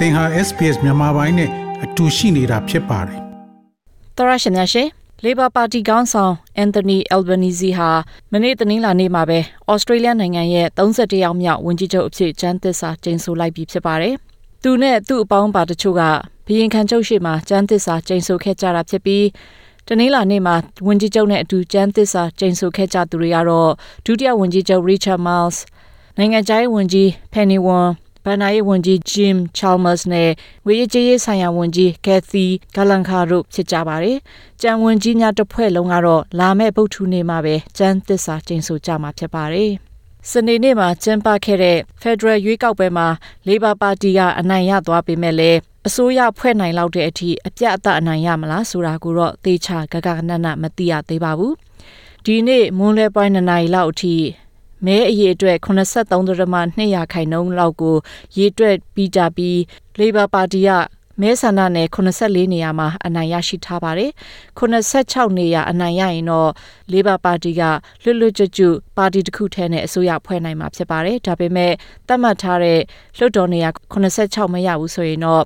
သင်ဟာ SPS မြန်မာပိုင်းနဲ့အတူရှိနေတာဖြစ်ပါတယ်။သောရရှင်များရှင် Labor Party ခေါင်းဆောင် Anthony Albanese ဟာမနေ့တနင်္လာနေ့မှာပဲဩစတြေးလျနိုင်ငံရဲ့31ယောက်မြောက်ဝန်ကြီးချုပ်အဖြစ်ကျမ်းသစ္စာကျိန်ဆိုလိုက်ပြီဖြစ်ပါတယ်။သူနဲ့သူ့အပေါင်းပါတချို့ကဘရင်ခံချုပ်ရှိမှကျမ်းသစ္စာကျိန်ဆိုခဲ့ကြတာဖြစ်ပြီးတနင်္လာနေ့မှာဝန်ကြီးချုပ်နဲ့အတူကျမ်းသစ္စာကျိန်ဆိုခဲ့ကြသူတွေကတော့ဒုတိယဝန်ကြီးချုပ် Richard Marles နိုင်ငံခြားရေးဝန်ကြီး Penny Wong ဗန်နာရေးဝန်ကြီး Jim Chalmers နဲ့ဝေရေးကြေးရေးဆိုင်ရာဝန်ကြီး Kathy Galanka တို့ဖြစ်ကြပါတယ်။ကျန်ဝန်ကြီးများတစ်ဖွဲ့လုံးကတော့လာမယ့်ဗုဒ္ဓနေ့မှာပဲကျန်းသစ္စာကျိန်ဆိုကြမှာဖြစ်ပါတယ်။စနေနေ့မှာကျင်းပခဲ့တဲ့ Federal ရွေးကောက်ပွဲမှာ Labor Party ကအနိုင်ရသွားပေမဲ့လည်းအစိုးရဖွဲ့နိုင်လောက်တဲ့အထိအပြတ်အသတ်အနိုင်ရမလားဆိုတာကိုတော့သေချာဂဂနနမသိရသေးပါဘူး။ဒီနေ့မွန်းလွဲပိုင်း2နာရီလောက်အထိ မဲအရေအတွက်83.2ရာခိုင်နှုန်းလောက်ကိုရေတွက်ပြီးကြပြီး Labor Party ကမဲဆန္ဒနယ်84နေရာမှာအနိုင်ရရှိထားပါတယ်86နေရာအနိုင်ရရင်တော့ Labor Party ကလွတ်လွတ်ကျွတ်ကျွပါတီတစ်ခုထဲနဲ့အစိုးရဖွဲ့နိုင်မှာဖြစ်ပါတယ်ဒါပေမဲ့သတ်မှတ်ထားတဲ့လွှတ်တော်နေရာ86မရဘူးဆိုရင်တော့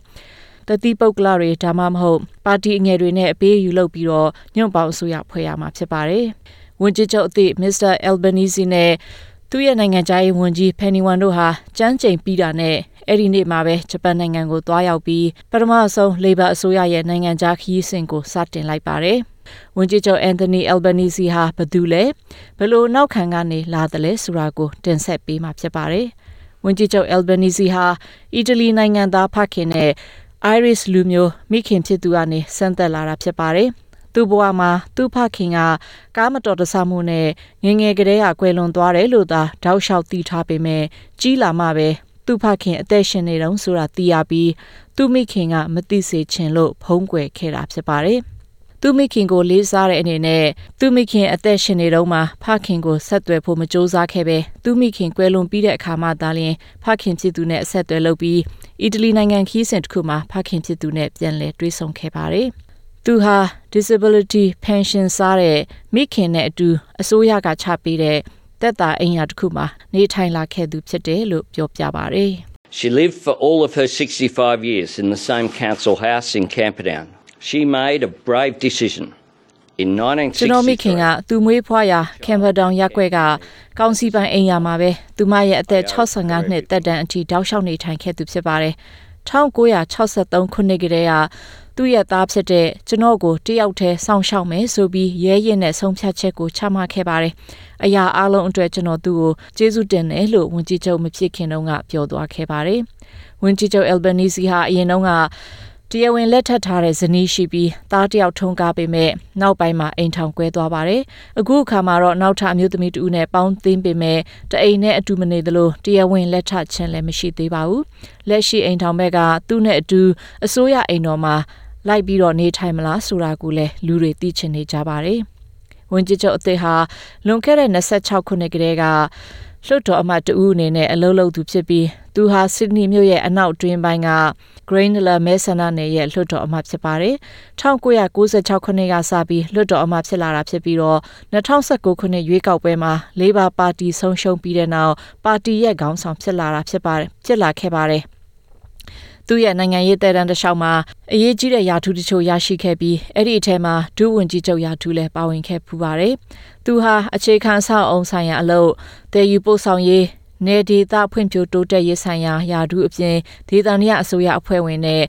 တတိပုတ်ကလတွေဒါမှမဟုတ်ပါတီအငယ်တွေနဲ့အပေးယူလုပ်ပြီးတော့ညွန့်ပေါင်းအစိုးရဖွဲ့ရမှာဖြစ်ပါတယ်ဝန်ကြီးချုပ်အသည့်မစ္စတာအယ်ဘနီဇီနဲ့ သူ့ရဲ့နိုင်ငံခြားရေးဝန်ကြီးဖန်နီဝမ်တို့ဟာကြမ်းကြိမ်ပြီးတာနဲ့အဲ့ဒီနေ့မှာပဲဂျပန်နိုင်ငံကိုသွားရောက်ပြီးပထမဆုံးလေဘာအစိုးရရဲ့နိုင်ငံခြားခရီးစဉ်ကိုစတင်လိုက်ပါတယ်။ဝန်ကြီးချုပ်အန်တိုနီအယ်ဘနီစီဟာဘယ်သူလဲဘယ်လိုနောက်ခံကနေလာတယ်လဲဆိုတာကိုတင်ဆက်ပေးမှာဖြစ်ပါတယ်။ဝန်ကြီးချုပ်အယ်ဘနီစီဟာအီတလီနိုင်ငံသားဖခင်နဲ့ Iris လူမျိုးမိခင်ဖြစ်သူကနေဆန်းသက်လာတာဖြစ်ပါတယ်။ သူ့ဘဝမှာသူ့ဖခင်ကကားမတော်တဆမှုနဲ့ငငယ်ကလေးကကွယ်လွန်သွားတယ်လို့သာတောက်လျှောက်သိထားပေမဲ့ကြီးလာမှပဲသူ့ဖခင်အသက်ရှင်နေတုန်းဆိုတာသိရပြီးသူ့မိခင်ကမသိစေချင်လို့ဖုံးကွယ်ခဲ့တာဖြစ်ပါတယ်။သူ့မိခင်ကိုလေးစားတဲ့အနေနဲ့သူ့မိခင်အသက်ရှင်နေတုန်းမှာဖခင်ကိုဆက်သွယ်ဖို့မကြိုးစားခဲ့ပဲသူ့မိခင်ကွယ်လွန်ပြီးတဲ့အခါမှသာလျှင်ဖခင်ဖြစ်သူနဲ့အဆက်အသွယ်လုပ်ပြီးအီတလီနိုင်ငံခီးစဉ်တစ်ခုမှာဖခင်ဖြစ်သူနဲ့ပြန်လည်တွေ့ဆုံခဲ့ပါတယ်။ သူဟာ disability pension စားတဲ့မိခင်နဲ့အတူအစိုးရကချပေးတဲ့တက်တာအိမ်ယာတစ်ခုမှာနေထိုင်လာခဲ့သူဖြစ်တယ်လို့ပြောပြပါတယ် She lived for all of her 65 years in the same council house in Camperdown. She made a brave decision. In 1960ကျွန်တော်မိခင်ကသူမွေးဖွားရာ Camperdown ရပ်ကွက်ကကောင်စီပိုင်အိမ်ယာမှာပဲသူမရဲ့အသက်65နှစ်တက်တန်းအထိတောက်လျှောက်နေထိုင်ခဲ့သူဖြစ်ပါတယ်1963ခုနှစ်ကတည်းက သူ့ရဲ့သားဖြစ်တဲ့ကျွန်တော်ကိုတယောက်တည်းစောင့်ရှောက်မယ်ဆိုပြီးရဲရင်နဲ့ဆုံးဖြတ်ချက်ကိုချမှတ်ခဲ့ပါတယ်။အရာအလုံးအတွက်ကျွန်တော်သူ့ကိုကျေးဇူးတင်တယ်လို့ဝန်ကြီးချုပ်မဖြစ်ခင်တုန်းကပြောသွားခဲ့ပါတယ်။ဝန်ကြီးချုပ်အယ်ဘနီစီဟာအရင်တုန်းကတရားဝင်လက်ထပ်ထားတဲ့ဇနီးရှိပြီးသားတယောက်ထုံးကားပေမဲ့နောက်ပိုင်းမှာအိမ်ထောင်ကွဲသွားပါတယ်။အခုအခါမှာတော့နောက်ထပ်အမျိုးသမီးတူနဲ့ပေါင်းသင်းပေမဲ့တအိမ်နဲ့အတူမနေသလိုတရားဝင်လက်ထပ်ခြင်းလည်းမရှိသေးပါဘူး။လက်ရှိအိမ်ထောင်ဘက်ကသူ့နဲ့အတူအစိုးရအိမ်တော်မှာ လိုက်ပြီးတော့နေထိုင်မလားဆိုတာကိုလည်းလူတွေသိချင်နေကြပါတယ်။ဝန်ကြီးချုပ်အသစ်ဟာလွန်ခဲ့တဲ့26ခုနှစ်ကတည်းကလွှတ်တော်အမတ်တူအနေနဲ့အလုပ်လုပ်သူဖြစ်ပြီးသူဟာဆစ်ဒနီမြို့ရဲ့အနောက်တွင်းပိုင်းက Grainler မဲဆန္ဒနယ်ရဲ့လွှတ်တော်အမတ်ဖြစ်ပါတယ်။1996ခုနှစ်ကစပြီးလွှတ်တော်အမတ်ဖြစ်လာတာဖြစ်ပြီးတော့2019ခုနှစ်ရွေးကောက်ပွဲမှာ Labor Party ဆုံးရှုံးပြီးတဲ့နောက်ပါတီရဲ့ခေါင်းဆောင်ဖြစ်လာတာဖြစ်ပါတယ်ဖြစ်လာခဲ့ပါတယ်။ သူ့ရဲ့နိုင်ငံရေးတဲ့တန်းတစ်လျှောက်မှာအရေးကြီးတဲ့ယာထူးတချို့ရရှိခဲ့ပြီးအဲ့ဒီအထက်မှာဒုဝန်ကြီးချုပ်ယာထူးလည်းပါဝင်ခဲ့ပူပါတယ်။သူဟာအခြေခံဆောက်အုံဆိုင်ရာအလုပ်တည်ယူပို့ဆောင်ရေးနေဒေသဖွံ့ဖြိုးတိုးတက်ရေးဆိုင်ရာယာထူးအပြင်ဒေသနည်းအစိုးရအဖွဲ့ဝင်နဲ့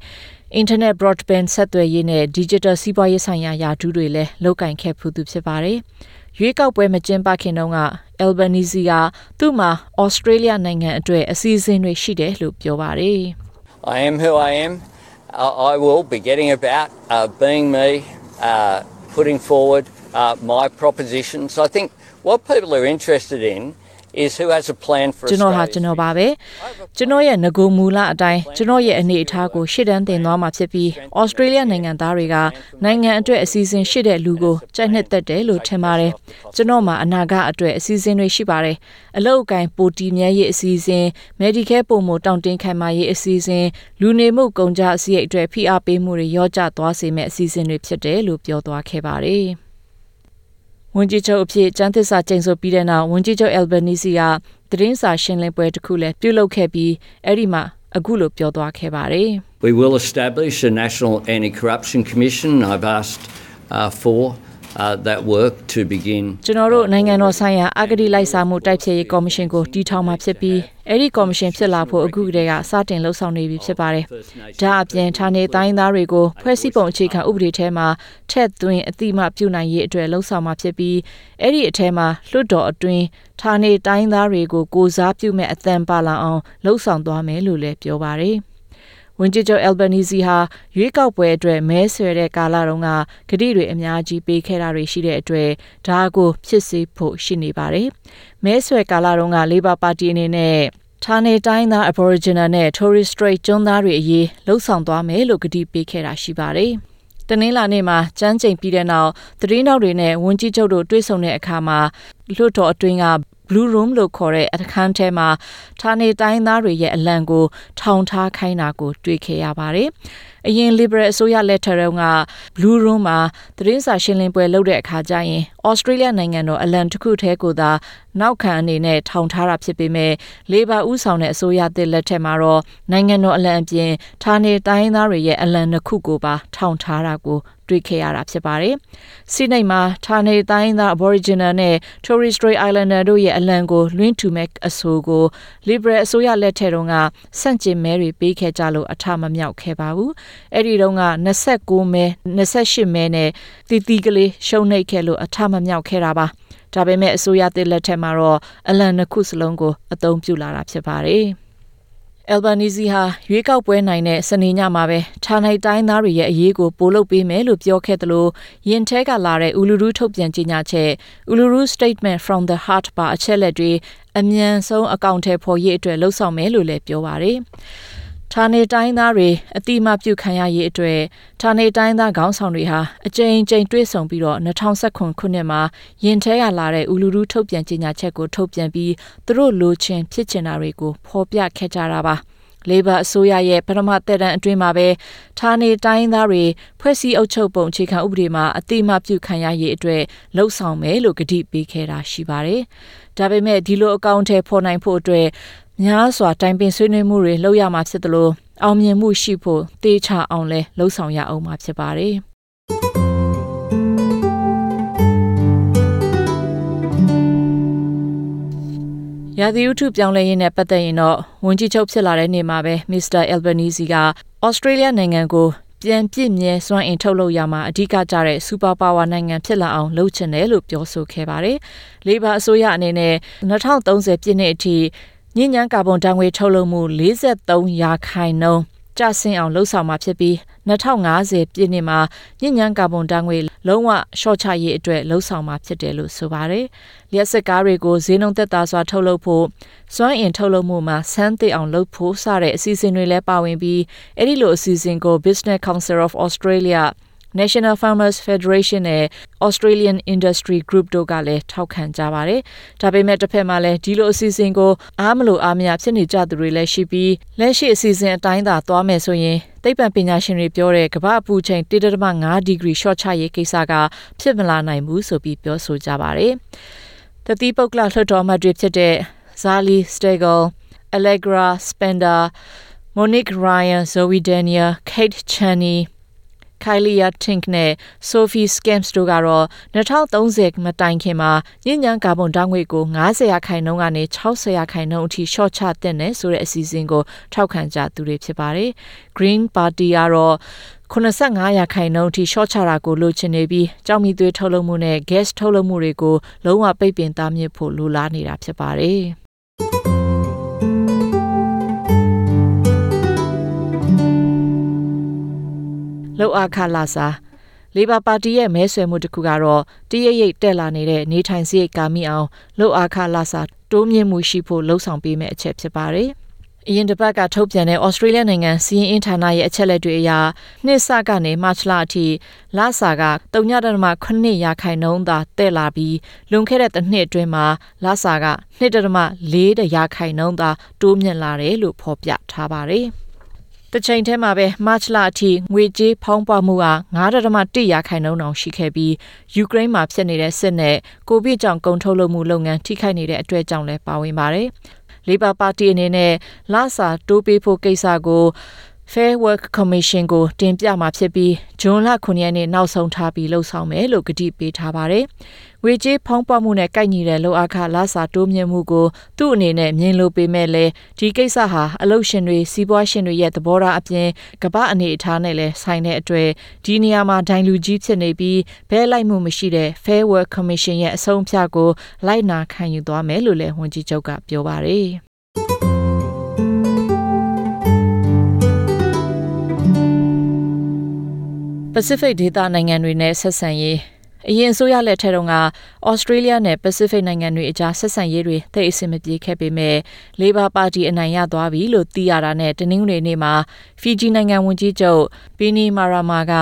Internet Broadband ဆက်သွယ်ရေးနဲ့ Digital စီးပွားရေးဆိုင်ရာယာထူးတွေလည်းလုပ်ကင်ခဲ့ဖူးသူဖြစ်ပါတယ်။ရွေးကောက်ပွဲမကျင်းပခင်တုန်းက Albanese ကသူ့မှာ Australia နိုင်ငံအတွက်အစီအစဉ်တွေရှိတယ်လို့ပြောပါတယ်။ I am who I am. I will be getting about uh, being me, uh, putting forward uh, my propositions. I think what people are interested in is who has a plan for ကျွန်တော်ဟာကျွန်တော်ပါပဲကျွန်တော်ရဲ့ငကိုမူလအတိုင်းကျွန်တော်ရဲ့အနေအထားကိုရှေ့တန်းတင်သွားမှာဖြစ်ပြီးဩစတြေးလျနိုင်ငံသားတွေကနိုင်ငံအတွက်အစီအစဉ်ရှိတဲ့လူကိုကြိုက်နှစ်သက်တယ်လို့ထင်ပါတယ်ကျွန်တော်မှာအနာဂတ်အတွက်အစီအစဉ်တွေရှိပါတယ်အလောက်အကင်ပိုတီမြဲရေးအစီအစဉ် Medicare ပုံမတောင့်တင်းခိုင်မာရေးအစီအစဉ်လူနေမှုကုန်ကြအစည်းအတွက်ဖိအားပေးမှုတွေရောကျသွားစေမယ့်အစီအစဉ်တွေဖြစ်တယ်လို့ပြောသွားခဲ့ပါတယ် ဝန်ကြီးချုပ်အဖြစ်ကျန်းသစ္စာကျိန်ဆိုပြီးတဲ့နောက်ဝန်ကြီးချုပ်အယ်ဘနီစီကသတင်းစာရှင်းလင်းပွဲတစ်ခုလည်းပြုလုပ်ခဲ့ပြီးအဲ့ဒီမှာအခုလိုပြောသွားခဲ့ပါတယ်။ We will establish a National Anti-Corruption Commission. I've asked uh, for uh, that work to begin. ကျွန်တော်တို့နိုင်ငံတော်ဆိုင်ရာအဂတိလိုက်စားမှုတိုက်ဖျက်ရေးကော်မရှင်ကိုတည်ထောင်မှာဖြစ်ပြီးအဲ့ဒီကော်မရှင်ဖြစ်လာဖို့အခုကတည်းကစတင်လှုပ်ဆောင်နေပြီဖြစ်ပါတယ်။ဒါအပြင်ဌာနေတိုင်းသားတွေကိုဖွဲ့စည်းပုံအခြေခံဥပဒေထဲမှာထက်သွင်းအတိမပြုနိုင်ရေးအတွက်လှုပ်ဆောင်မှာဖြစ်ပြီးအဲ့ဒီအထဲမှာလွှတ်တော်အတွင်းဌာနေတိုင်းသားတွေကိုကိုစားပြုမဲ့အသံပါလာအောင်လှုပ်ဆောင်သွားမယ်လို့လည်းပြောပါတယ်။ ဝန်ကြီးချုပ်အယ်ဘနီဇီဟာရွေးကောက်ပွဲအတွက်မဲဆွယ်တဲ့ကာလတုန်းကကတိတွေအများကြီးပေးခဲ့တာတွေရှိတဲ့အတွက်ဒါကိုဖြစ်စေဖို့ရှိနေပါတယ်။မဲဆွယ်ကာလတုန်းက Labor Party အနေနဲ့ဌာနေတိုင်းသား Aboriginal နဲ့ Torres Strait ကျွန်းသားတွေအရေးလှုံ့ဆော်သွားမယ်လို့ကတိပေးခဲ့တာရှိပါတယ်။တနင်္လာနေ့မှာကျန်းကျိန်ပြီးတဲ့နောက်သတင်းနောက်တွေနဲ့ဝန်ကြီးချုပ်တို့တွေ့ဆုံတဲ့အခါမှာလွှတ်တော်အတွင်းက Blue Room လို့ခေါ်တဲ့အခန်းထဲမှာဌာနေတိုင်းသားတွေရဲ့အလံကိုထောင်ထားခိုင်းတာကိုတွေ့ခဲ့ရပါတယ်။အရင် Liberal အစိုးရလက်ထက်က Blue Room မှာသတင်းစာရှင်းလင်းပွဲလုပ်တဲ့အခါကျရင် Australia နိုင်ငံတော်အလံတစ်ခုထဲကိုသာနောက်ခံအနေနဲ့ထောင်ထားတာဖြစ်ပေမဲ့ Labor ဥဆောင်တဲ့အစိုးရသစ်လက်ထက်မှာတော့နိုင်ငံတော်အလံအပြင်ဌာနေတိုင်းသားတွေရဲ့အလံနှစ်ခုကိုပါထောင်ထားတာကို တွေ့ခဲ့ရတာဖြစ်ပါတယ်။စီနိတ်မှာဌာနေတိုင်းသား Aboriginal နဲ့ Torres Strait Islander တို့ရဲ့အလံကိုလွှင့်ထူမဲ့အဆိုကို Liberal အစိုးရလက်ထက်တုန်းကစန့်ကျင်မဲတွေပေးခဲ့ကြလို့အထမမြောက်ခဲ့ပါဘူး။အဲ့ဒီတုန်းက29မဲ28မဲနဲ့တီတီကလေးရှုံးနှိပ်ခဲ့လို့အထမမြောက်ခဲ့တာပါ။ဒါပေမဲ့အစိုးရသစ်လက်ထက်မှာတော့အလံနှစ်ခုစလုံးကိုအသုံးပြုလာတာဖြစ်ပါတယ်။ Albanese ဟာရွေးကောက်ပွဲနိုင်တဲ့စနေညမှာပဲဌာနိုင်တိုင်းသားတွေရဲ့အရေးကိုပိုလုပ်ပေးမယ်လို့ပြောခဲ့သလိုယင်ထဲကလာတဲ့ Uluru ထုတ်ပြန်ကြေညာချက် Uluru Statement from the Heart ပါအချက်လက်တွေအမြန်ဆုံးအကောင့်ထဲပေါ်ရေးအတွက်လှုံ့ဆော်မယ်လို့လည်းပြောပါတယ်။ ဌာနေတိုင်းသားတွေအတိမပြုခံရရေးအတွက်ဌာနေတိုင်းသားခေါင်းဆောင်တွေဟာအကြိမ်ကြိမ်တွေ့ဆုံပြီးတော့2019ခုနှစ်မှာယင်ထဲရလာတဲ့ဥလူလူထုတ်ပြန်ကြေညာချက်ကိုထုတ်ပြန်ပြီးသူတို့လိုချင်ဖြစ်ချင်တာတွေကိုဖော်ပြခဲ့ကြတာပါလေဘာအစိုးရရဲ့ပထမသက်တမ်းအတွင်းမှာပဲဌာနေတိုင်းသားတွေဖွဲ့စည်းအုပ်ချုပ်ပုံအခြေခံဥပဒေမှာအတိမပြုခံရရေးအတွက်လှုံ့ဆော်မယ်လို့ကတိပေးခဲ့တာရှိပါတယ်။ဒါပေမဲ့ဒီလိုအကောင့်ထဲပေါ်နိုင်ဖို့အတွက် များစွာတိုင်ပင်ဆွေးနွေးမှုတွေလုပ်ရမှာဖြစ်တယ်လို့အောင်မြင်မှုရှိဖို့တေးချအောင်လဲလှုံ့ဆော်ရအောင်မှာဖြစ်ပါတယ်ရာသီဥတုပြောင်းလဲရေးနဲ့ပတ်သက်ရင်တော့ဝန်ကြီးချုပ်ဖြစ်လာတဲ့နေ့မှာပဲမစ္စတာအယ်ဘနီဇီကဩစတြေးလျနိုင်ငံကိုပြန်ပြစ်မြဲစွမ်းအင်ထုတ်လုပ်ရမှာအဓိကကျတဲ့စူပါပါဝါနိုင်ငံဖြစ်လာအောင်လုပ်ချင်တယ်လို့ပြောဆိုခဲ့ပါတယ်။လေဘာအစိုးရအနေနဲ့2030ပြည့်နှစ်အထိ ညဉ့်ညမ်းကာဗွန်ဓာတ်ငွေထုတ်လုပ်မှု43ရာခိုင်နှုန်းကျဆင်းအောင်လှုံ့ဆော်မှာဖြစ်ပြီး2050ပြည့်နှစ်မှာညဉ့်ညမ်းကာဗွန်ဓာတ်ငွေလုံးဝရှော့ချရေးအတွက်လှုံ့ဆော်မှာဖြစ်တယ်လို့ဆိုပါတယ်။လျှက်စစ်ကားတွေကိုဈေးနှုန်းသက်သာစွာထုတ်လုပ်ဖို့စွမ်းအင်ထုတ်လုပ်မှုမှာဆန်းသစ်အောင်လုပ်ဖို့စတဲ့အစီအစဉ်တွေလည်းပါဝင်ပြီးအဲ့ဒီလိုအစီအစဉ်ကို Business Council of Australia National Farmers Federation နဲ့ Australian Industry Group တို့ကလည်းထောက်ခံကြပါတယ်။ဒါပေမဲ့တစ်ဖက်မှာလည်းဒီလိုအစီအစဉ်ကိုအားမလို့အားမရဖြစ်နေကြသူတွေလည်းရှိပြီးလက်ရှိအစီအစဉ်အတိုင်းသာသွားမယ်ဆိုရင်သိပ္ပံပညာရှင်တွေပြောတဲ့ကမ္ဘာအပူချိန်1.5ဒီဂရီရှော့ချရေးကိစ္စကဖြစ်မလာနိုင်ဘူးဆိုပြီးပြောဆိုကြပါတယ်။တတိပုတ်ကလလွှတ်တော်မှတ်တွေဖြစ်တဲ့ Zali Stegel, Allegra Spender, Monique Ryan, Zoe Daniel, Kate Chaney Kylia Tink နဲ့ Sophie Scams တို့ကတော့2030မတိုင်ခင်မှာညဉ့်ညမ်းကာဗွန်ဓာတ်ငွေကို90ရာခိုင်နှုန်းကနေ60ရာခိုင်နှုန်းအထိရှော့ချတဲ့နယ်ဆိုတဲ့အစီအစဉ်ကိုထောက်ခံကြသူတွေဖြစ်ပါတယ်။ Green Party ကတော့85ရာခိုင်နှုန်းအထိရှော့ချတာကိုလိုချင်နေပြီးကြောက်မီသွေးထုတ်လုပ်မှုနဲ့ gas ထုတ်လုပ်မှုတွေကိုလုံးဝပိတ်ပင်တားမြစ်ဖို့လိုလားနေတာဖြစ်ပါတယ်။ လှုပ်အခါလာစာလေဘာပါတီရဲ့မဲဆွယ်မှုတစ်ခုကတော့တရရိပ်တက်လာနေတဲ့နေထိုင်စရိတ်ကာမိအောင်လှုပ်အခါလာစာတိုးမြင့်မှုရှိဖို့လှုံ့ဆော်ပေးမယ့်အချက်ဖြစ်ပါတယ်။အရင်တစ်ပတ်ကထုတ်ပြန်တဲ့ဩစတြေးလျနိုင်ငံစီးရင်အင်ဌာနရဲ့အချက်လက်တွေအရနှစ်ဆကနေမတ်လအထိလစာက3.8ရာခိုင်နှုန်းသာတက်လာပြီးလွန်ခဲ့တဲ့တစ်နှစ်အတွင်းမှာလစာက2.4ရာခိုင်နှုန်းသာတိုးမြင့်လာတယ်လို့ဖော်ပြထားပါတယ်။ တစ်ချိန်တည်းမှာပဲမတ်လအထိငွေကြေးဖောင်းပွားမှုဟာ9.1ရာခိုင်နှုန်းအောင်ရှိခဲ့ပြီးယူကရိန်းမှာဖြစ်နေတဲ့စစ်နဲ့ကိုဗစ်ကြောင့်ကုန်ထုတ်လုပ်မှုလုပ်ငန်းထိခိုက်နေတဲ့အတွက်ကြောင့်လည်းပါဝင်ပါတယ်။ Labor Party အနေနဲ့လစာတိုးပေးဖို့ကိစ္စကို Fair Work Commission ကိုတင်ပြမှာဖြစ်ပြီးဂျွန်လ9ရက်နေ့နောက်ဆုံးထားပြီးလှုပ်ဆောင်မယ်လို့ကတိပေးထားပါတယ်။ ဝေကြေးဖောင်းပွားမှုနဲ့ကိုက်ညီတဲ့လောက်အခလစာတိုးမြင့်မှုကိုသူ့အနေနဲ့မြင်လို့ပေမဲ့လည်းဒီကိစ္စဟာအလုရှင်တွေစီးပွားရှင်တွေရဲ့သဘောထားအပြင်ကမ္ဘာအနေအထားနဲ့လည်းဆိုင်တဲ့အတွေ့ဒီနေရာမှာဒိုင်လူကြီးဖြစ်နေပြီးဘဲလိုက်မှုမရှိတဲ့ Fair Work Commission ရဲ့အဆုံးအဖြတ်ကိုလိုက်နာခံယူသွားမယ်လို့လည်းဝန်ကြီးချုပ်ကပြောပါတယ်။ Pacific ဒေသနိုင်ငံတွေနဲ့ဆက်ဆံရေး အရင်အစိုးရလက်ထက်တုန်းကဩစတြေးလျနဲ့ Pacific နိုင်ငံတွေအကြားဆက်ဆံရေးတွေသိအဆင်မပြေခဲ့ပေမဲ့ Labor Party အနိုင်ရသွားပြီလို့သိရတာနဲ့တနင်္ဂနွေနေ့မှာ Fiji နိုင်ငံဝန်ကြီးချုပ် Pini Marama က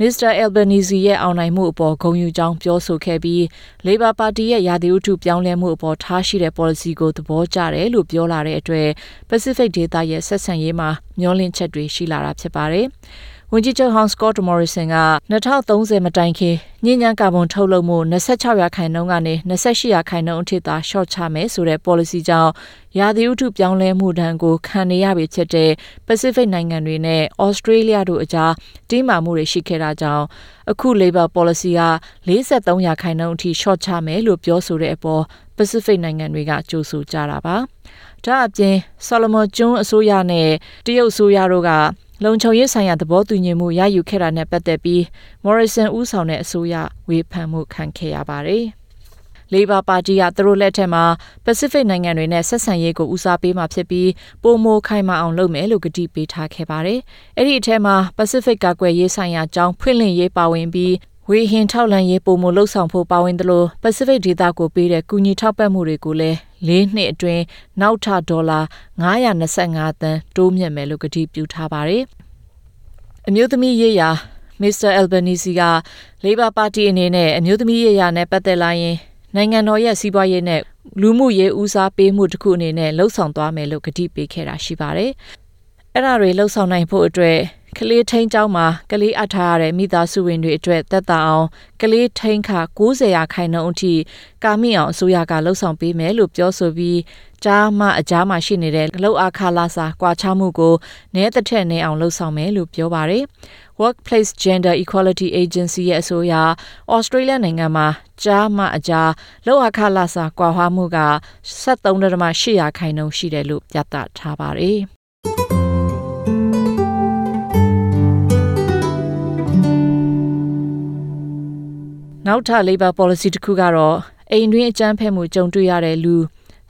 Mr. Albanese ရဲ့အောင်နိုင်မှုအပေါ်ဂုဏ်ယူကြောင်းပြောဆိုခဲ့ပြီး Labor Party ရဲ့ရာသီဥတုပြောင်းလဲမှုအပေါ်ထားရှိတဲ့ policy ကိုသဘောကျတယ်လို့ပြောလာတဲ့အတွက် Pacific ဒေသရဲ့ဆက်ဆံရေးမှာမျောလင့်ချက်တွေရှိလာတာဖြစ်ပါတယ်။ ဝန်ကြီးချုပ်ဟောင်းစကော့တမော်ရီဆန်က2030မတိုင်ခင်ညဉ့်ညံကာဗွန်ထုတ်လုပ်မှု26ရာခိုင်နှုန်းကနေ28ရာခိုင်နှုန်းအထိသာ short ချမယ်ဆိုတဲ့ policy ကြောင့်ရာသီဥတုပြောင်းလဲမှုဒဏ်ကိုခံနေရပြီဖြစ်တဲ့ Pacific နိုင်ငံတွေနဲ့ Australia တို့အကြားတင်းမာမှုတွေရှိခဲ့တာကြောင့်အခု Labor policy က43ရာခိုင်နှုန်းအထိ short ချမယ်လို့ပြောဆိုတဲ့အပေါ် Pacific နိုင်ငံတွေကကြိုးဆိုကြတာပါ။ဒါအပြင် Solomon ကျွန်းအစိုးရနဲ့တရုတ်အစိုးရတို့က လုံခြုံရေးဆိုင်ရာသဘောတူညီမှုရယူခဲ့တာနဲ့ပတ်သက်ပြီး Morrison ဦးဆောင်တဲ့အစိုးရဝေဖန်မှုခံခဲ့ရပါတယ်။ Labor Party ကသူတို့လက်ထက်မှာ Pacific နိုင်ငံတွေနဲ့ဆက်ဆံရေးကိုဦးစားပေးမှာဖြစ်ပြီးပုံမိုခိုင်မာအောင်လုပ်မယ်လို့ကတိပေးထားခဲ့ပါတယ်။အဲ့ဒီအထက်မှာ Pacific ကကွယ်ရေးဆိုင်ရာအကြောင်းဖွင့်လှစ်ရေးပါဝင်ပြီး ဝေဟင်ထောက်လန်ရေးပုံမလှုပ်ဆောင်ဖို့ပါဝင်တယ်လို့ Pacific ဒေသကိုပေးတဲ့ကူညီထောက်ပံ့မှုတွေကိုလည်း၄နှစ်အတွင်းနောက်ထပ်ဒေါ်လာ925သန်းတိုးမြင့်မယ်လို့ကတိပြုထားပါတယ်။အမျိုးသမီးရေးရာမစ္စတာအယ်ဘနီစီက Labor Party အနေနဲ့အမျိုးသမီးရေးရာနဲ့ပတ်သက်လာရင်နိုင်ငံတော်ရဲ့စီးပွားရေးနဲ့လူမှုရေးဦးစားပေးမှုတစ်ခုအနေနဲ့လှုံ့ဆော်သွားမယ်လို့ကတိပေးခဲ့တာရှိပါတယ်။အဲ့ဒါတွေလှုံ့ဆော်နိုင်ဖို့အတွက် ကလေးထိန်ကျောင်းမှာကလေးအထားရတဲ့မိသားစုဝင်တွေအတွက်သက်သာအောင်ကလေးထိန်ခါ90ရာခိုင်နှုန်းအထိကာမိအောင်အစိုးရကလှုံ့ဆော်ပေးမယ်လို့ပြောဆိုပြီးကြားမှအကြားမှာရှိနေတဲ့လောက်အခါလာစာကွာခြားမှုကိုနဲတစ်ထက်နဲအောင်လှုံ့ဆော်မယ်လို့ပြောပါတယ်။ Workplace Gender Equality Agency ရဲ့အဆိုအရ Australia နိုင်ငံမှာကြားမှအကြားလောက်အခါလာစာကွာဟမှုက73.8ရာခိုင်နှုန်းရှိတယ်လို့ပြသထားပါတယ်။ နောက်ထပ် Labor policy တစ်ခုကတော့အိမ်တွင်းအကြမ်းဖက်မှုကြုံတွေ့ရတဲ့လူ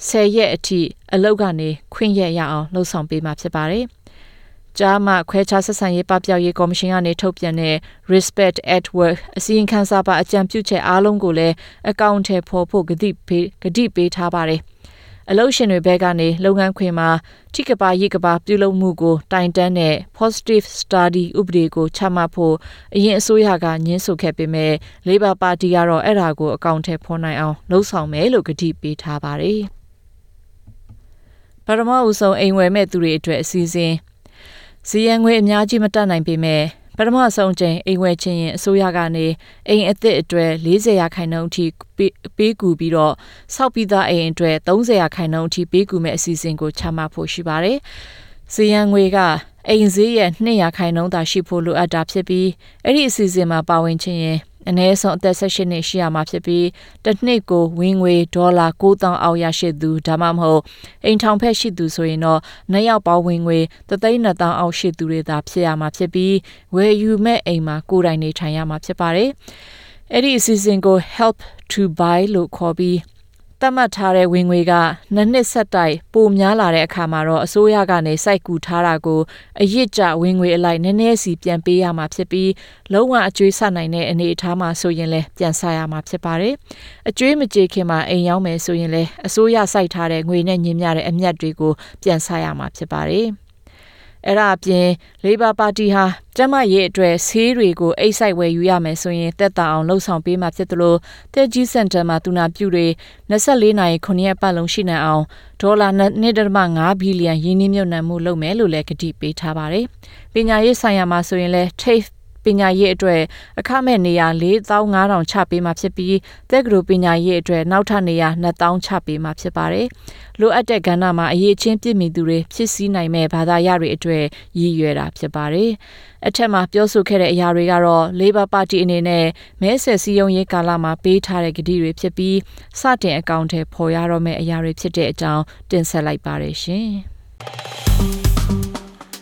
10ရက်အထိအလောက်ကနေခွင့်ရရအောင်လှုံ့ဆော်ပေးမှာဖြစ်ပါတယ်။ကြားမှခွဲခြားဆက်ဆံရေးပပျောက်ရေးကော်မရှင်ကနေထုတ်ပြန်တဲ့ Respect at Work အစည်းအဝေးပါအကြံပြုချက်အားလုံးကိုလည်းအကောင့်ထဲပေါ်ဖို့ဂတိပေးဂတိပေးထားပါတယ်။ အလုပ်ရှင်တွေဘက်ကနေလုပ်ငန်းခွင်မှာထိကပါရိကပါပြုလုပ်မှုကိုတိုင်တန်းတဲ့ positive study ဥပဒေကိုချမှတ်ဖို့အရင်အစိုးရကညှင်းဆိုခဲ့ပေမဲ့ Labor Party ကတော့အဲ့ဒါကိုအကောင့်ထဲဖော်နိုင်အောင်လှုံ့ဆော်မယ်လို့ကတိပေးထားပါတယ်။ပထမဦးဆုံးအိမ်ဝယ်မဲ့သူတွေအတွက်အစီအစဉ်စီယံငွေအများကြီးမတက်နိုင်ပေမဲ့ပ ထမဆုံးချိန်အိမ်ဝယ်ခြင်းရင်အစိုးရကနေအိမ်အသစ်အတွက်40ရာခိုင်နှုန်းအထိပေးကူပြီးတော့စောက်ပြီးသားအိမ်အတွက်30ရာခိုင်နှုန်းအထိပေးကူမဲ့အစီအစဉ်ကိုချမှတ်ဖို့ရှိပါတယ်။စီယံငွေကအိမ်ဈေးရဲ့2ရာခိုင်နှုန်းသာရှိဖို့လိုအပ်တာဖြစ်ပြီးအဲ့ဒီအစီအစဉ်မှာပါဝင်ခြင်းရင် အနည်းဆုံးအသက်18နှစ်ရှိရမှာဖြစ်ပြီးတစ်နှစ်ကိုဝင်ငွေဒေါ်လာ9000အောက်ရရှိသူဒါမှမဟုတ်အိမ်ထောင်ဖက်ရှိသူဆိုရင်တော့နှစ်ယောက်ပေါင်းဝင်ငွေ3,000အောက်ရှိသူတွေသာဖြစ်ရမှာဖြစ်ပြီးဝယ်ယူမဲ့အိမ်မှာကိုယ်တိုင်နေထိုင်ရမှာဖြစ်ပါတယ်။အဲ့ဒီအစီအစဉ်ကို help to buy လို့ခေါ်ပြီး သတ်မှတ်ထားတဲ့ဝင်ငွေကနှစ်နှစ်ဆက်တိုက်ပိုများလာတဲ့အခါမှာတော့အစိုးရကနေစိုက်ကူထားတာကိုအရစ်ကြဝင်ငွေအလိုက်နည်းနည်းစီပြန်ပေးရမှာဖြစ်ပြီးလုံးဝအကျွေးဆနိုင်တဲ့အနေအထားမှာဆိုရင်လည်းပြန်ဆရမှာဖြစ်ပါတယ်။အကျွေးမကြေခင်မှာအိမ်ရောက်မယ်ဆိုရင်လည်းအစိုးရစိုက်ထားတဲ့ငွေနဲ့ညင်မြတဲ့အမြတ်တွေကိုပြန်ဆရမှာဖြစ်ပါတယ်။ အဲ့ဒါအပြင် Labor Party ဟာကျမရေးအတွက်ဆေးတွေကိုအိတ်ဆိုင်ဝယ်ယူရမယ်ဆိုရင်တက်တာအောင်လှုံ့ဆော်ပေးမှာဖြစ်သလိုတက်ကြီးစင်တာမှာတူနာပြုတွေ24နာရီ9ရက်ပတ်လုံးရှိနေအောင်ဒေါ်လာ1.5ဘီလီယံယင်းနှမြုပ်နှံမှုလုပ်မယ်လို့လည်းကတိပေးထားပါတယ်။ပညာရေးဆိုင်ရာမှာဆိုရင်လည်း TAFE ပညာရေးအတွက်အခမဲ့နေရာ4500ချပေးမှာဖြစ်ပြီးတက္ကသိုလ်ပညာရေးအတွက်နောက်ထပ်နေရာ2000ချပေးမှာဖြစ်ပါတယ်။လိုအပ်တဲ့ကဏ္ဍမှာအရေးချင်းပြည့်မီသူတွေဖြစ်စည်းနိုင်မဲ့ဘာသာရပ်တွေအတွက်ရည်ရွယ်တာဖြစ်ပါတယ်။အထက်မှာပြောဆိုခဲ့တဲ့အရာတွေကတော့ Labor Party အနေနဲ့မဲဆယ်စည်းရုံးရေးကာလမှာပေးထားတဲ့ကတိတွေဖြစ်ပြီးစတင်အကောင့်ထဲပေါ်ရတော့မယ့်အရာတွေဖြစ်တဲ့အကြောင်းတင်ဆက်လိုက်ပါတယ်ရှင်။